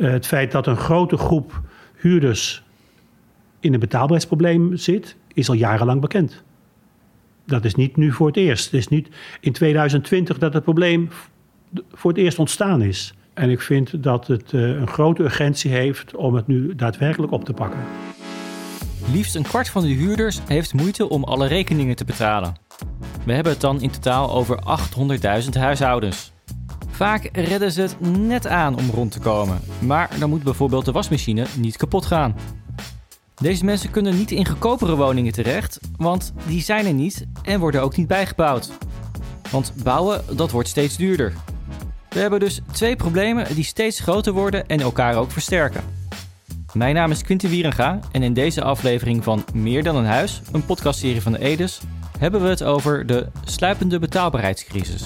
Eh, het feit dat een grote groep huurders in een betaalbaarheidsprobleem zit, is al jarenlang bekend. Dat is niet nu voor het eerst. Het is niet in 2020 dat het probleem voor het eerst ontstaan is. En ik vind dat het eh, een grote urgentie heeft om het nu daadwerkelijk op te pakken. Liefst een kwart van de huurders heeft moeite om alle rekeningen te betalen. We hebben het dan in totaal over 800.000 huishoudens. Vaak redden ze het net aan om rond te komen, maar dan moet bijvoorbeeld de wasmachine niet kapot gaan. Deze mensen kunnen niet in goedkopere woningen terecht, want die zijn er niet en worden ook niet bijgebouwd. Want bouwen, dat wordt steeds duurder. We hebben dus twee problemen die steeds groter worden en elkaar ook versterken. Mijn naam is Quinten Wierenga en in deze aflevering van Meer dan een huis, een podcastserie van de Edes, hebben we het over de sluipende betaalbaarheidscrisis.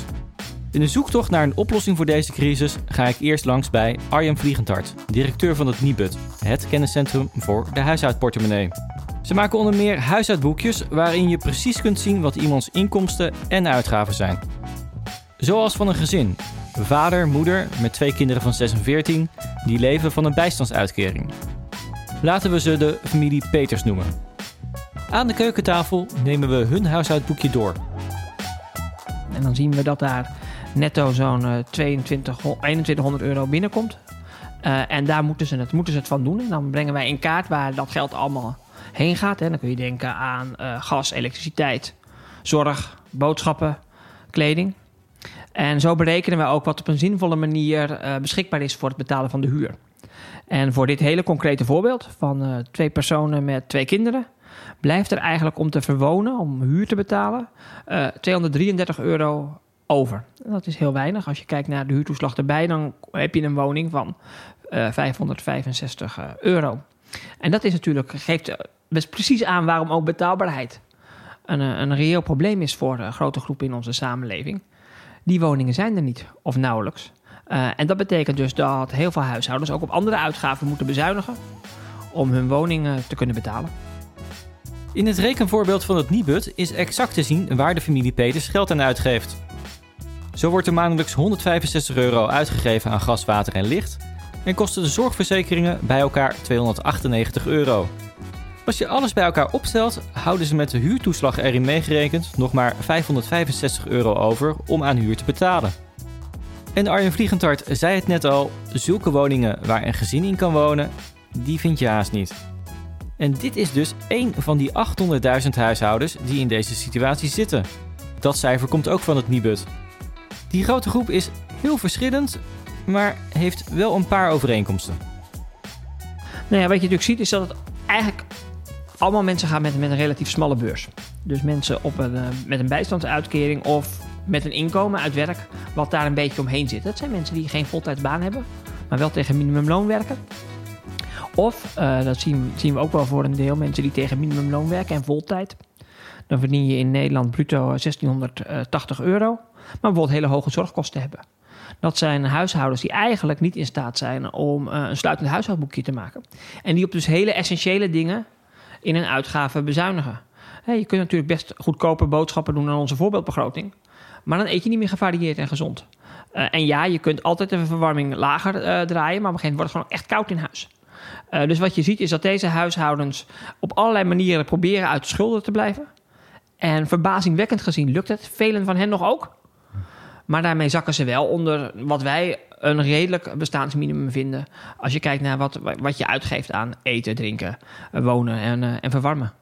In de zoektocht naar een oplossing voor deze crisis ga ik eerst langs bij Arjen Vliegentart, directeur van het Nibud, het kenniscentrum voor de huishoudportemonnee. Ze maken onder meer huishoudboekjes waarin je precies kunt zien wat iemands inkomsten en uitgaven zijn. Zoals van een gezin. Vader, moeder met twee kinderen van 6 en 14 die leven van een bijstandsuitkering. Laten we ze de familie Peters noemen. Aan de keukentafel nemen we hun huishoudboekje door. En dan zien we dat daar netto zo'n 22, 2100 euro binnenkomt. Uh, en daar moeten ze, het, moeten ze het van doen. En dan brengen wij in kaart waar dat geld allemaal heen gaat. En dan kun je denken aan uh, gas, elektriciteit, zorg, boodschappen, kleding. En zo berekenen we ook wat op een zinvolle manier beschikbaar is voor het betalen van de huur. En voor dit hele concrete voorbeeld van twee personen met twee kinderen blijft er eigenlijk om te verwonen, om huur te betalen, 233 euro over. Dat is heel weinig. Als je kijkt naar de huurtoeslag erbij, dan heb je een woning van uh, 565 euro. En dat is natuurlijk, geeft best precies aan waarom ook betaalbaarheid een, een reëel probleem is voor grote groepen in onze samenleving. Die woningen zijn er niet, of nauwelijks. Uh, en dat betekent dus dat heel veel huishoudens ook op andere uitgaven moeten bezuinigen om hun woning te kunnen betalen. In het rekenvoorbeeld van het Nibud is exact te zien waar de familie Peters geld aan uitgeeft. Zo wordt er maandelijks 165 euro uitgegeven aan gas, water en licht en kosten de zorgverzekeringen bij elkaar 298 euro. Als je alles bij elkaar opstelt, houden ze met de huurtoeslag erin meegerekend nog maar 565 euro over om aan huur te betalen. En Arjen Vliegentart zei het net al: zulke woningen waar een gezin in kan wonen, die vind je haast niet. En dit is dus één van die 800.000 huishoudens die in deze situatie zitten. Dat cijfer komt ook van het Nibud. Die grote groep is heel verschillend, maar heeft wel een paar overeenkomsten. Nou ja, wat je natuurlijk ziet is dat het eigenlijk allemaal mensen gaan met, een relatief smalle beurs. Dus mensen op een, eh, met een bijstandsuitkering of met een inkomen uit werk wat daar een beetje omheen zit. Dat zijn mensen die geen voltijdsbaan hebben, maar wel tegen minimumloon werken. Of, uh, dat zien, zien we ook wel voor een deel, mensen die tegen minimumloon werken en voltijd. Dan verdien je in Nederland bruto 1680 euro maar bijvoorbeeld hele hoge zorgkosten hebben. Dat zijn huishoudens die eigenlijk niet in staat zijn om uh, een sluitend huishoudboekje te maken. En die op dus hele essentiële dingen in hun uitgaven bezuinigen. Je kunt natuurlijk best goedkope boodschappen doen aan onze voorbeeldbegroting. Maar dan eet je niet meer gevarieerd en gezond. Uh, en ja, je kunt altijd de verwarming lager uh, draaien, maar op een gegeven moment wordt het gewoon echt koud in huis. Dus wat je ziet is dat deze huishoudens op allerlei manieren proberen uit de schulden te blijven. En verbazingwekkend gezien lukt het. Velen van hen nog ook. Maar daarmee zakken ze wel onder wat wij een redelijk bestaansminimum vinden. Als je kijkt naar wat, wat je uitgeeft aan eten, drinken, wonen en, uh, en verwarmen.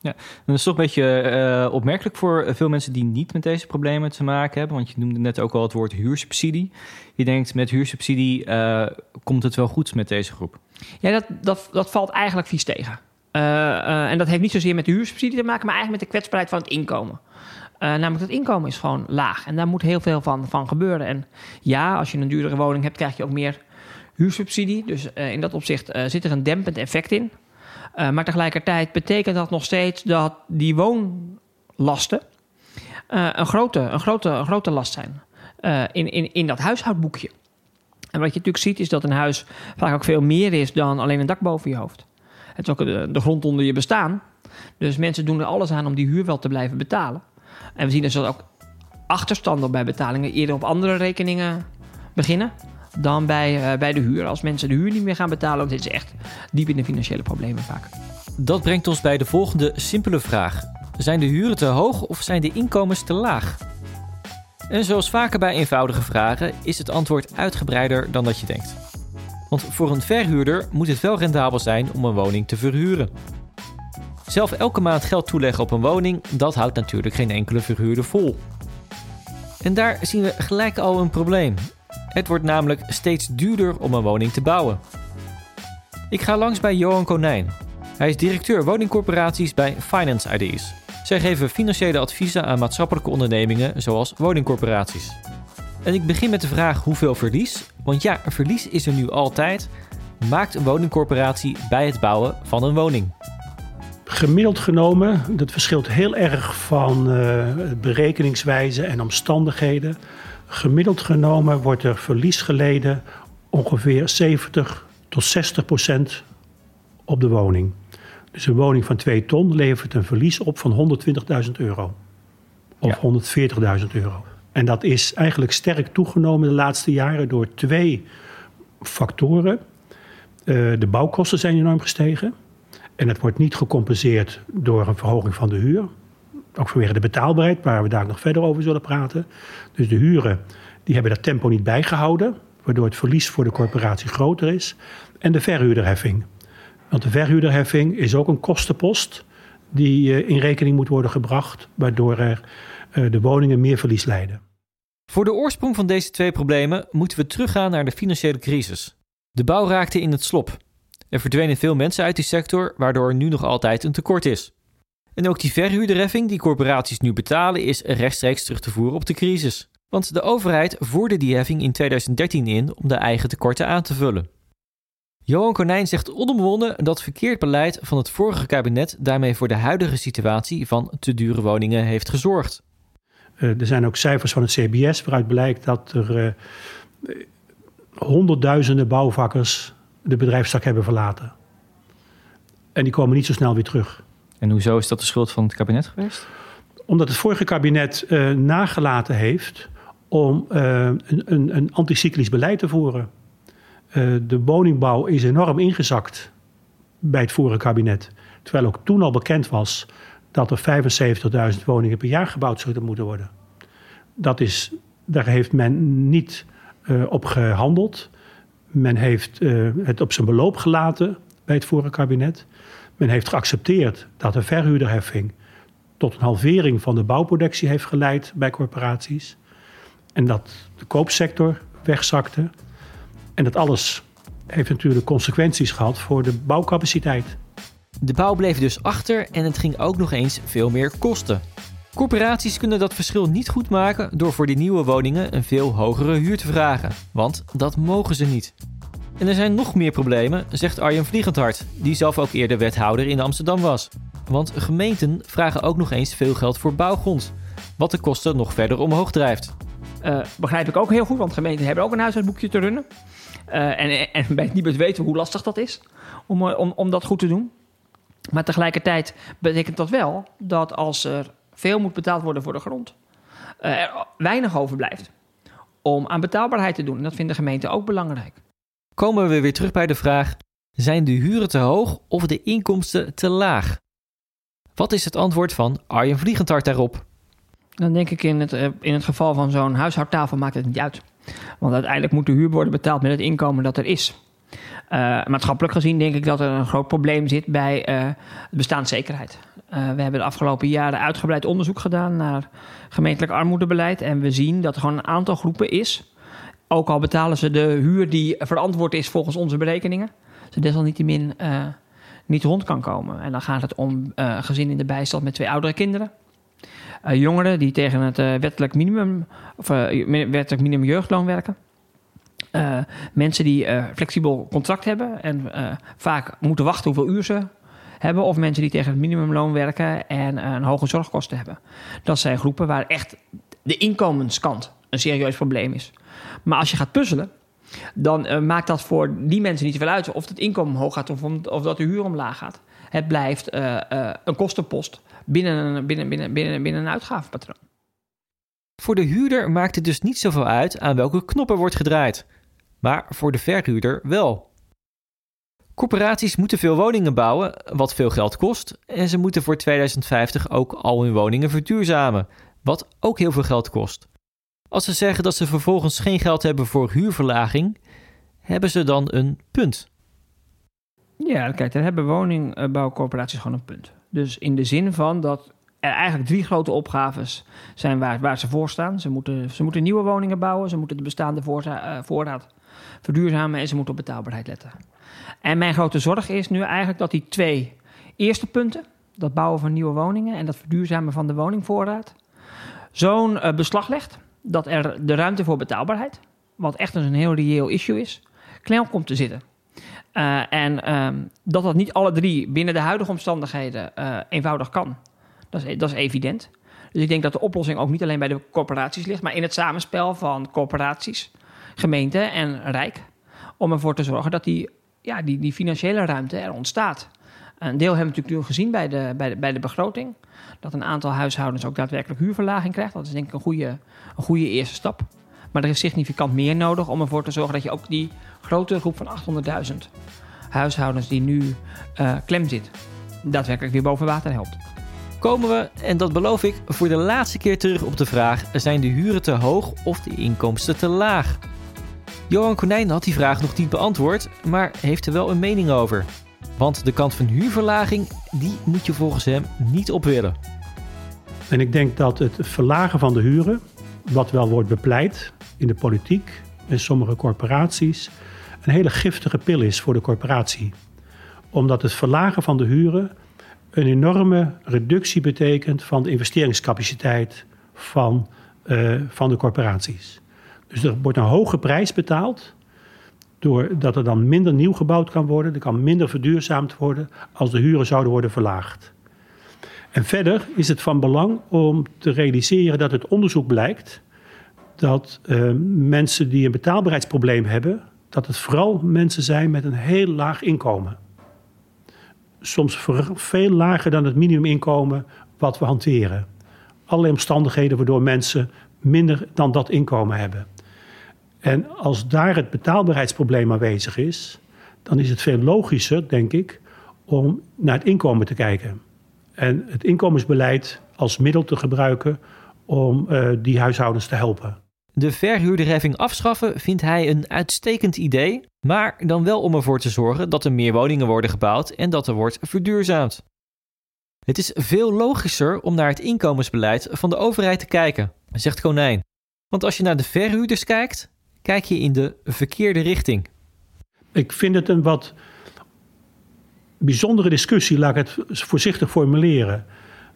Ja, dat is toch een beetje uh, opmerkelijk voor veel mensen die niet met deze problemen te maken hebben. Want je noemde net ook al het woord huursubsidie. Je denkt met huursubsidie uh, komt het wel goed met deze groep. Ja, dat, dat, dat valt eigenlijk vies tegen. en dat heeft niet zozeer met de huursubsidie te maken, maar eigenlijk met de kwetsbaarheid van het inkomen. Uh, namelijk het inkomen is gewoon laag. En daar moet heel veel van, van gebeuren. En ja, als je een duurdere woning hebt, krijg je ook meer huursubsidie. Dus uh, in dat opzicht uh, zit er een dempend effect in. maar tegelijkertijd betekent dat nog steeds dat die woonlasten een, grote, een, grote, een grote last zijn in, in, in dat huishoudboekje. En wat je natuurlijk ziet is dat een huis vaak ook veel meer is dan alleen een dak boven je hoofd. Het is ook de, de grond onder je bestaan. Dus mensen doen er alles aan om die huur wel te blijven betalen. En we zien dus dat ook achterstanden bij betalingen eerder op andere rekeningen beginnen. dan bij, uh, bij de huur. Als mensen de huur niet meer gaan betalen, dan zitten ze echt diep in de financiële problemen vaak. Dat brengt ons bij de volgende simpele vraag. Zijn de huren te hoog of zijn de inkomens te laag? En zoals vaker bij eenvoudige vragen is het antwoord uitgebreider dan dat je denkt. Want voor een verhuurder moet het wel rendabel zijn om een woning te verhuren. Zelf elke maand geld toeleggen op een woning, dat houdt natuurlijk geen enkele verhuurder vol. En daar zien we gelijk al een probleem. Het wordt namelijk steeds duurder om een woning te bouwen. Ik ga langs bij Johan Konijn. Hij is directeur woningcorporaties bij Finance Ideas. Zij geven financiële adviezen aan maatschappelijke ondernemingen zoals woningcorporaties. En ik begin met de vraag hoeveel verlies? Want ja, verlies is er nu altijd. Maakt een woningcorporatie bij het bouwen van een woning? Gemiddeld genomen, dat verschilt heel erg van uh, berekeningswijze en omstandigheden. Gemiddeld genomen wordt er verlies geleden ongeveer 70 tot 60 procent op de woning. Dus een woning van 2 ton levert een verlies op van 120.000 euro. Of 140.000 euro. En dat is eigenlijk sterk toegenomen de laatste jaren door twee factoren. Uh, de bouwkosten zijn enorm gestegen. En het wordt niet gecompenseerd door een verhoging van de huur. Ook vanwege de betaalbaarheid, waar we daar nog verder over zullen praten. Dus de huren die hebben dat tempo niet bijgehouden, waardoor het verlies voor de corporatie groter is. En de verhuurderheffing. Want de verhuurderheffing is ook een kostenpost die eh, in rekening moet worden gebracht, waardoor er eh, de woningen meer verlies lijden. Voor de oorsprong van deze twee problemen moeten we teruggaan naar de financiële crisis. De bouw raakte in het slop. Er verdwenen veel mensen uit die sector, waardoor er nu nog altijd een tekort is. En ook die verhuurderheffing die corporaties nu betalen is rechtstreeks terug te voeren op de crisis. Want de overheid voerde die heffing in 2013 in om de eigen tekorten aan te vullen. Johan Konijn zegt onomwonden dat verkeerd beleid van het vorige kabinet daarmee voor de huidige situatie van te dure woningen heeft gezorgd. Uh, er zijn ook cijfers van het CBS waaruit blijkt dat er uh, honderdduizenden bouwvakkers de bedrijfstak hebben verlaten. En die komen niet zo snel weer terug. En hoezo is dat de schuld van het kabinet geweest? Omdat het vorige kabinet uh, nagelaten heeft om een, een, een anticyclisch beleid te voeren. Uh, de woningbouw is enorm ingezakt bij het vorige kabinet. Terwijl ook toen al bekend was dat er 75.000 woningen per jaar gebouwd zouden moeten worden. Dat is, daar heeft men niet op gehandeld. Men heeft uh, het op zijn beloop gelaten bij het vorige kabinet. Men heeft geaccepteerd dat de verhuurderheffing tot een halvering van de bouwproductie heeft geleid bij corporaties. En dat de koopsector wegzakte. En dat alles heeft natuurlijk consequenties gehad voor de bouwcapaciteit. De bouw bleef dus achter en het ging ook nog eens veel meer kosten. Corporaties kunnen dat verschil niet goed maken door voor die nieuwe woningen een veel hogere huur te vragen, want dat mogen ze niet. En er zijn nog meer problemen, zegt Arjen Vliegendhart, die zelf ook eerder wethouder in Amsterdam was. Want gemeenten vragen ook nog eens veel geld voor bouwgrond, wat de kosten nog verder omhoog drijft. Uh, begrijp ik ook heel goed, want gemeenten hebben ook een huishoudboekje te runnen. Uh, en, en bij het niet weten hoe lastig dat is om, om, om dat goed te doen. Maar tegelijkertijd betekent dat wel dat als er veel moet betaald worden voor de grond, uh, er weinig overblijft om aan betaalbaarheid te doen. En dat vindt de gemeente ook belangrijk. Komen we weer terug bij de vraag: zijn de huren te hoog of de inkomsten te laag? Wat is het antwoord van Arjen Vliegentart daarop? Dan denk ik in het, in het geval van zo'n huishoudtafel maakt het niet uit. Want uiteindelijk moet de huur worden betaald met het inkomen dat er is. Uh, maatschappelijk gezien denk ik dat er een groot probleem zit bij uh, bestaanszekerheid. Uh, we hebben de afgelopen jaren uitgebreid onderzoek gedaan naar gemeentelijk armoedebeleid. En we zien dat er gewoon een aantal groepen is. Ook al betalen ze de huur die verantwoord is volgens onze berekeningen. Ze desalniettemin niet rond kan komen. En dan gaat het om gezin in de bijstand met twee oudere kinderen. Uh, jongeren die tegen het uh, wettelijk minimum of uh, wettelijk minimum jeugdloon werken. Mensen die flexibel contract hebben en vaak moeten wachten hoeveel uur ze hebben. Of mensen die tegen het minimumloon werken en een hoge zorgkosten hebben. Dat zijn groepen waar echt de inkomenskant een serieus probleem is. Maar als je gaat puzzelen, dan maakt dat voor die mensen niet zoveel uit of het inkomen omhoog gaat of, of dat de huur omlaag gaat. Het blijft een kostenpost binnen een, binnen, binnen, binnen, binnen een uitgavenpatroon. Voor de huurder maakt het dus niet zoveel uit aan welke knoppen wordt gedraaid. Maar voor de verhuurder wel. Corporaties moeten veel woningen bouwen, wat veel geld kost, en ze moeten voor 2050 ook al hun woningen verduurzamen, wat ook heel veel geld kost. Als ze zeggen dat ze vervolgens geen geld hebben voor huurverlaging, hebben ze dan een punt. Ja, kijk, daar hebben woningbouwcorporaties gewoon een punt. Dus in de zin van dat er eigenlijk drie grote opgaves zijn waar, waar ze voor staan. Ze moeten, ze moeten nieuwe woningen bouwen, ze moeten de bestaande voorraad, uh, voorraad verduurzamen en ze moeten op betaalbaarheid letten. En mijn grote zorg is nu eigenlijk dat die twee eerste punten, dat bouwen van nieuwe woningen en dat verduurzamen van de woningvoorraad, zo'n uh, beslag legt dat er de ruimte voor betaalbaarheid, wat echt een heel reëel issue is, klem komt te zitten. Uh, en um, dat dat niet alle drie binnen de huidige omstandigheden uh, eenvoudig kan, dat is, dat is evident. Dus ik denk dat de oplossing ook niet alleen bij de corporaties ligt, maar in het samenspel van corporaties, gemeente en Rijk. Om ervoor te zorgen dat die, ja, die, die financiële ruimte er ontstaat. Een deel hebben we natuurlijk nu gezien bij de, bij, de, bij de begroting. Dat een aantal huishoudens ook daadwerkelijk huurverlaging krijgt. Dat is denk ik een goede, een goede eerste stap. Maar er is significant meer nodig om ervoor te zorgen dat je ook die grote groep van 800.000 huishoudens die nu uh, klem zit, daadwerkelijk weer boven water helpt. Komen we, en dat beloof ik, voor de laatste keer terug op de vraag: zijn de huren te hoog of de inkomsten te laag? Johan Konijn had die vraag nog niet beantwoord, maar heeft er wel een mening over. Want de kant van huurverlaging, die moet je volgens hem niet op willen. En ik denk dat het verlagen van de huren, wat wel wordt bepleit in de politiek en sommige corporaties, een hele giftige pil is voor de corporatie. Omdat het verlagen van de huren een enorme reductie betekent van de investeringscapaciteit van, uh, van de corporaties. Dus er wordt een hoge prijs betaald, doordat er dan minder nieuw gebouwd kan worden, er kan minder verduurzaamd worden als de huren zouden worden verlaagd. En verder is het van belang om te realiseren dat het onderzoek blijkt dat uh, mensen die een betaalbaarheidsprobleem hebben, dat het vooral mensen zijn met een heel laag inkomen. Soms veel lager dan het minimuminkomen wat we hanteren. Allerlei omstandigheden waardoor mensen minder dan dat inkomen hebben. En als daar het betaalbaarheidsprobleem aanwezig is, dan is het veel logischer, denk ik, om naar het inkomen te kijken. En het inkomensbeleid als middel te gebruiken om uh, die huishoudens te helpen. De verhuurderheffing afschaffen vindt hij een uitstekend idee, maar dan wel om ervoor te zorgen dat er meer woningen worden gebouwd en dat er wordt verduurzaamd. Het is veel logischer om naar het inkomensbeleid van de overheid te kijken, zegt Konijn. Want als je naar de verhuurders kijkt, kijk je in de verkeerde richting. Ik vind het een wat bijzondere discussie, laat ik het voorzichtig formuleren.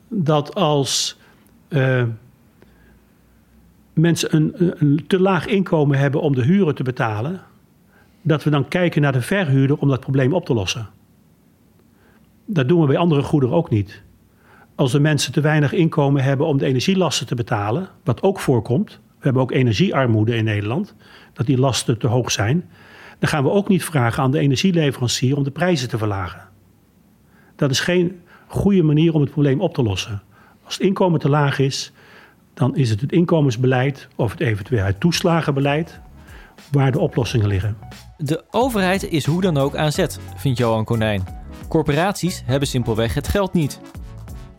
Dat als uh, mensen een, een, te laag inkomen hebben om de huren te betalen, dat we dan kijken naar de verhuurder om dat probleem op te lossen. Dat doen we bij andere goederen ook niet. Als de mensen te weinig inkomen hebben om de energielasten te betalen, wat ook voorkomt, we hebben ook energiearmoede in Nederland, dat die lasten te hoog zijn, dan gaan we ook niet vragen aan de energieleverancier om de prijzen te verlagen. Dat is geen goede manier om het probleem op te lossen. Als het inkomen te laag is, dan is het het inkomensbeleid of het eventueel het toeslagenbeleid waar de oplossingen liggen. De overheid is hoe dan ook aan zet, vindt Johan Konijn. Corporaties hebben simpelweg het geld niet.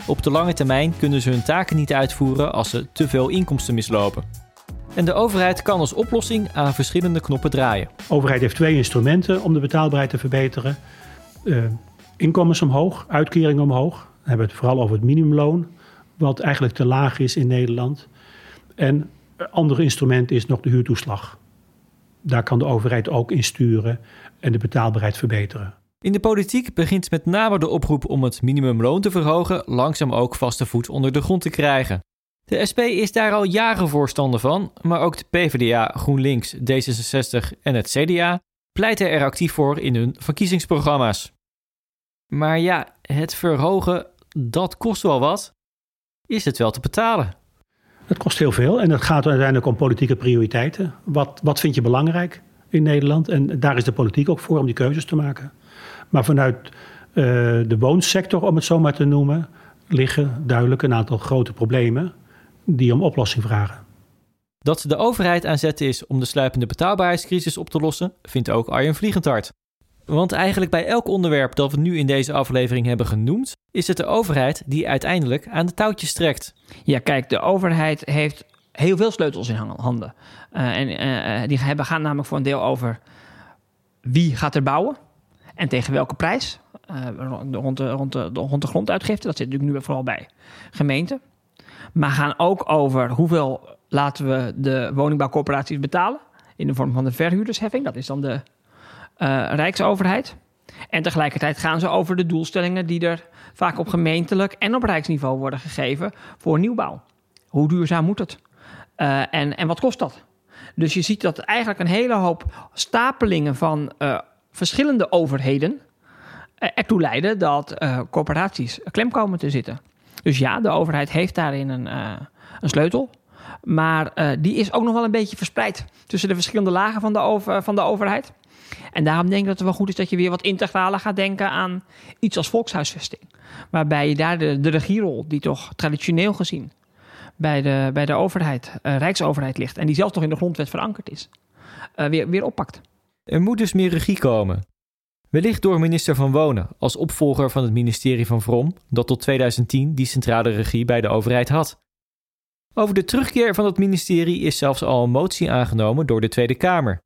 Op de lange termijn kunnen ze hun taken niet uitvoeren als ze te veel inkomsten mislopen. En de overheid kan als oplossing aan verschillende knoppen draaien. De overheid heeft twee instrumenten om de betaalbaarheid te verbeteren. Uh, inkomens omhoog, uitkeringen omhoog. Dan hebben we het vooral over het minimumloon wat eigenlijk te laag is in Nederland. En een ander instrument is nog de huurtoeslag. Daar kan de overheid ook in sturen en de betaalbaarheid verbeteren. In de politiek begint met name de oproep om het minimumloon te verhogen langzaam ook vaste voet onder de grond te krijgen. De SP is daar al jaren voorstander van, maar ook de PvdA, GroenLinks, D66 en het CDA pleiten er actief voor in hun verkiezingsprogramma's. Maar ja, het verhogen, dat kost wel wat is het wel te betalen? Het kost heel veel en het gaat uiteindelijk om politieke prioriteiten. Wat, wat vind je belangrijk in Nederland? En daar is de politiek ook voor om die keuzes te maken. Maar vanuit uh, de woonsector, om het zo maar te noemen, liggen duidelijk een aantal grote problemen die om oplossing vragen. Dat de overheid aan zet is om de sluipende betaalbaarheidscrisis op te lossen, vindt ook Arjen Vliegendhart. Want eigenlijk bij elk onderwerp dat we nu in deze aflevering hebben genoemd, is het de overheid die uiteindelijk aan de touwtjes trekt. Ja, kijk, de overheid heeft heel veel sleutels in handen. Uh, en uh, die hebben, gaan namelijk voor een deel over wie gaat er bouwen en tegen welke prijs. Uh, rond, de, rond, de, rond de gronduitgifte, dat zit natuurlijk nu vooral bij gemeenten. Maar gaan ook over hoeveel laten we de woningbouwcorporaties betalen in de vorm van de verhuurdersheffing. Dat is dan de Rijksoverheid. En tegelijkertijd gaan ze over de doelstellingen die er vaak op gemeentelijk en op rijksniveau worden gegeven voor nieuwbouw. Hoe duurzaam moet het? Uh, en, en wat kost dat? Dus je ziet dat eigenlijk een hele hoop stapelingen van uh, verschillende overheden ertoe leiden dat corporaties klem komen te zitten. Dus ja, de overheid heeft daarin een, een sleutel. Maar die is ook nog wel een beetje verspreid tussen de verschillende lagen van de, over, van de overheid. En daarom denk ik dat het wel goed is dat je weer wat integraler gaat denken aan iets als volkshuisvesting. Waarbij je daar de, de regierol, die toch traditioneel gezien bij de, bij de overheid, uh, Rijksoverheid ligt. En die zelfs nog in de grondwet verankerd is. Weer, weer oppakt. Er moet dus meer regie komen. Wellicht door minister van Wonen als opvolger van het ministerie van Vrom, dat tot 2010 die centrale regie bij de overheid had. Over de terugkeer van het ministerie is zelfs al een motie aangenomen door de Tweede Kamer.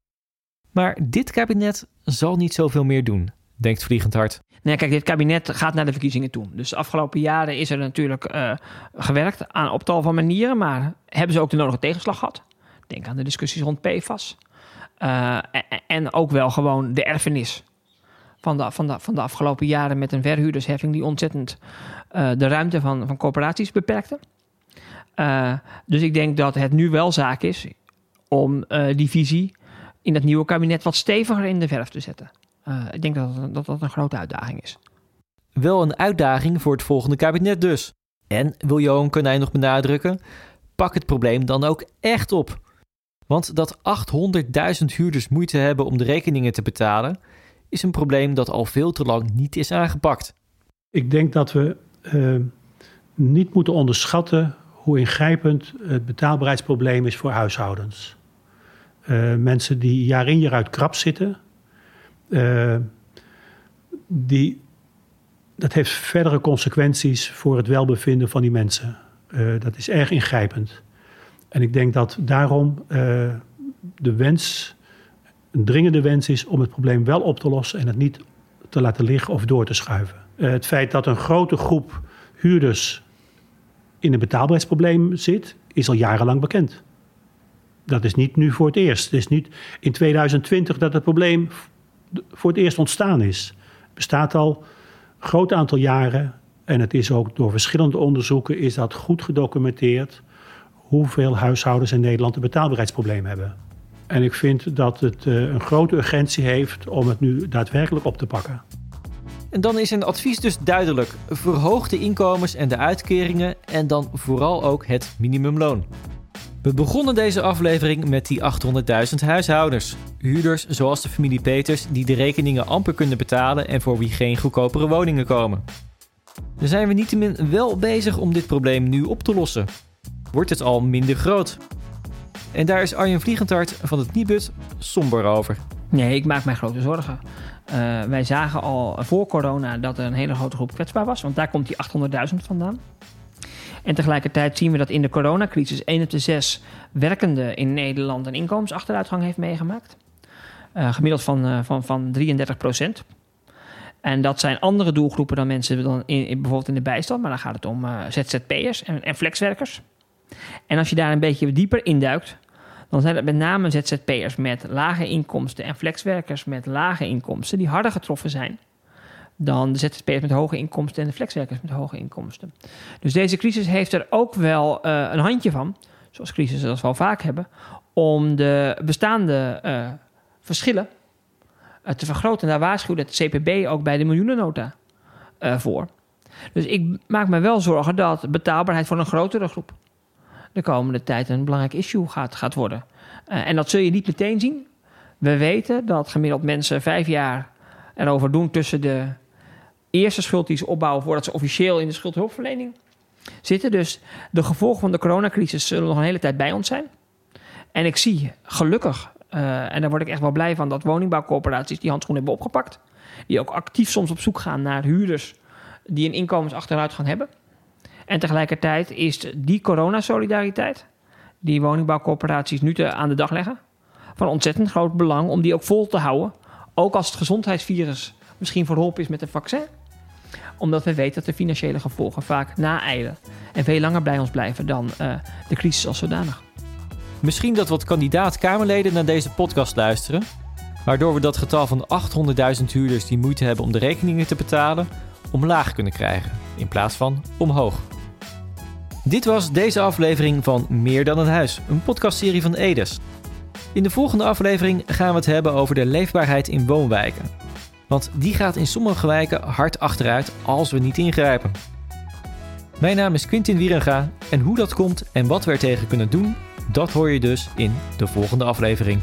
Maar dit kabinet zal niet zoveel meer doen, denkt Vliegend Hart. Nee, kijk, dit kabinet gaat naar de verkiezingen toe. Dus de afgelopen jaren is er natuurlijk uh, gewerkt aan, op tal van manieren. Maar hebben ze ook de nodige tegenslag gehad? Denk aan de discussies rond PFAS. Uh, en ook wel gewoon de erfenis van de, van de, van de afgelopen jaren met een verhuurdersheffing die ontzettend uh, de ruimte van, van corporaties beperkte. dus ik denk dat het nu wel zaak is om die visie in het nieuwe kabinet wat steviger in de verf te zetten. Ik denk dat, dat dat een grote uitdaging is. Wel een uitdaging voor het volgende kabinet dus. En, wil Johan Konijn nog benadrukken, pak het probleem dan ook echt op. Want dat 800.000 huurders moeite hebben om de rekeningen te betalen, is een probleem dat al veel te lang niet is aangepakt. Ik denk dat we uh, niet moeten onderschatten hoe ingrijpend het betaalbaarheidsprobleem is voor huishoudens. Uh, mensen die jaar in jaar uit krap zitten, uh, die, dat heeft verdere consequenties voor het welbevinden van die mensen. Dat is erg ingrijpend. En ik denk dat daarom de wens, een dringende wens is om het probleem wel op te lossen en het niet te laten liggen of door te schuiven. het feit dat een grote groep huurders in een betaalbaarheidsprobleem zit, is al jarenlang bekend. Dat is niet nu voor het eerst. Het is niet in 2020 dat het probleem voor het eerst ontstaan is. Het bestaat al een groot aantal jaren en het is ook door verschillende onderzoeken is dat goed gedocumenteerd hoeveel huishoudens in Nederland een betaalbaarheidsprobleem hebben. En ik vind dat het uh, een grote urgentie heeft om het nu daadwerkelijk op te pakken. En dan is een advies dus duidelijk: verhoog de inkomens en de uitkeringen en dan vooral ook het minimumloon. We begonnen deze aflevering met die 800.000 huishoudens. Huurders zoals de familie Peters die de rekeningen amper kunnen betalen en voor wie geen goedkopere woningen komen. Dan zijn we niettemin wel bezig om dit probleem nu op te lossen. Wordt het al minder groot? En daar is Arjen Vliegendhart van het Nibud somber over. Nee, ik maak mij grote zorgen. Uh, wij zagen al voor corona dat er een hele grote groep kwetsbaar was, want daar komt die 800.000 vandaan. En tegelijkertijd zien we dat in de coronacrisis 1 op de 6 werkenden in Nederland een inkomensachteruitgang heeft meegemaakt. Uh, gemiddeld van, uh, van, van 33 procent. En dat zijn andere doelgroepen dan mensen dan in, bijvoorbeeld in de bijstand, maar dan gaat het om ZZP'ers en flexwerkers. En als je daar een beetje dieper induikt, dan zijn het met name ZZP'ers met lage inkomsten en flexwerkers met lage inkomsten die harder getroffen zijn dan de ZZP'ers met hoge inkomsten en de flexwerkers met hoge inkomsten. Dus deze crisis heeft er ook wel uh, een handje van, zoals crisis als we al vaak hebben, om de bestaande uh, verschillen uh, te vergroten. Daar waarschuwt het CPB ook bij de miljoenennota voor. Dus ik maak me wel zorgen dat betaalbaarheid voor een grotere groep de komende tijd een belangrijk issue gaat, gaat worden. en dat zul je niet meteen zien. We weten dat gemiddeld mensen vijf jaar erover doen tussen de eerste schuld die ze opbouwen voordat ze officieel in de schuldhulpverlening zitten. Dus de gevolgen van de coronacrisis zullen nog een hele tijd bij ons zijn. En ik zie gelukkig, uh, en daar word ik echt wel blij van, dat woningbouwcorporaties die handschoen hebben opgepakt. Die ook actief soms op zoek gaan naar huurders die een inkomensachteruitgang hebben. En tegelijkertijd is die coronasolidariteit, die woningbouwcorporaties nu te, aan de dag leggen, van ontzettend groot belang om die ook vol te houden. Ook als het gezondheidsvirus misschien verholpen is met een vaccin. Omdat we weten dat de financiële gevolgen vaak naeilen en veel langer bij ons blijven dan uh, de crisis als zodanig. Misschien dat wat kandidaat-Kamerleden naar deze podcast luisteren, waardoor we dat getal van 800.000 huurders die moeite hebben om de rekeningen te betalen, omlaag kunnen krijgen, in plaats van omhoog. Dit was deze aflevering van Meer dan een huis, een podcastserie van Edes. In de volgende aflevering gaan we het hebben over de leefbaarheid in woonwijken. Want die gaat in sommige wijken hard achteruit als we niet ingrijpen. Mijn naam is Quintin Wierenga en hoe dat komt en wat we er tegen kunnen doen, dat hoor je dus in de volgende aflevering.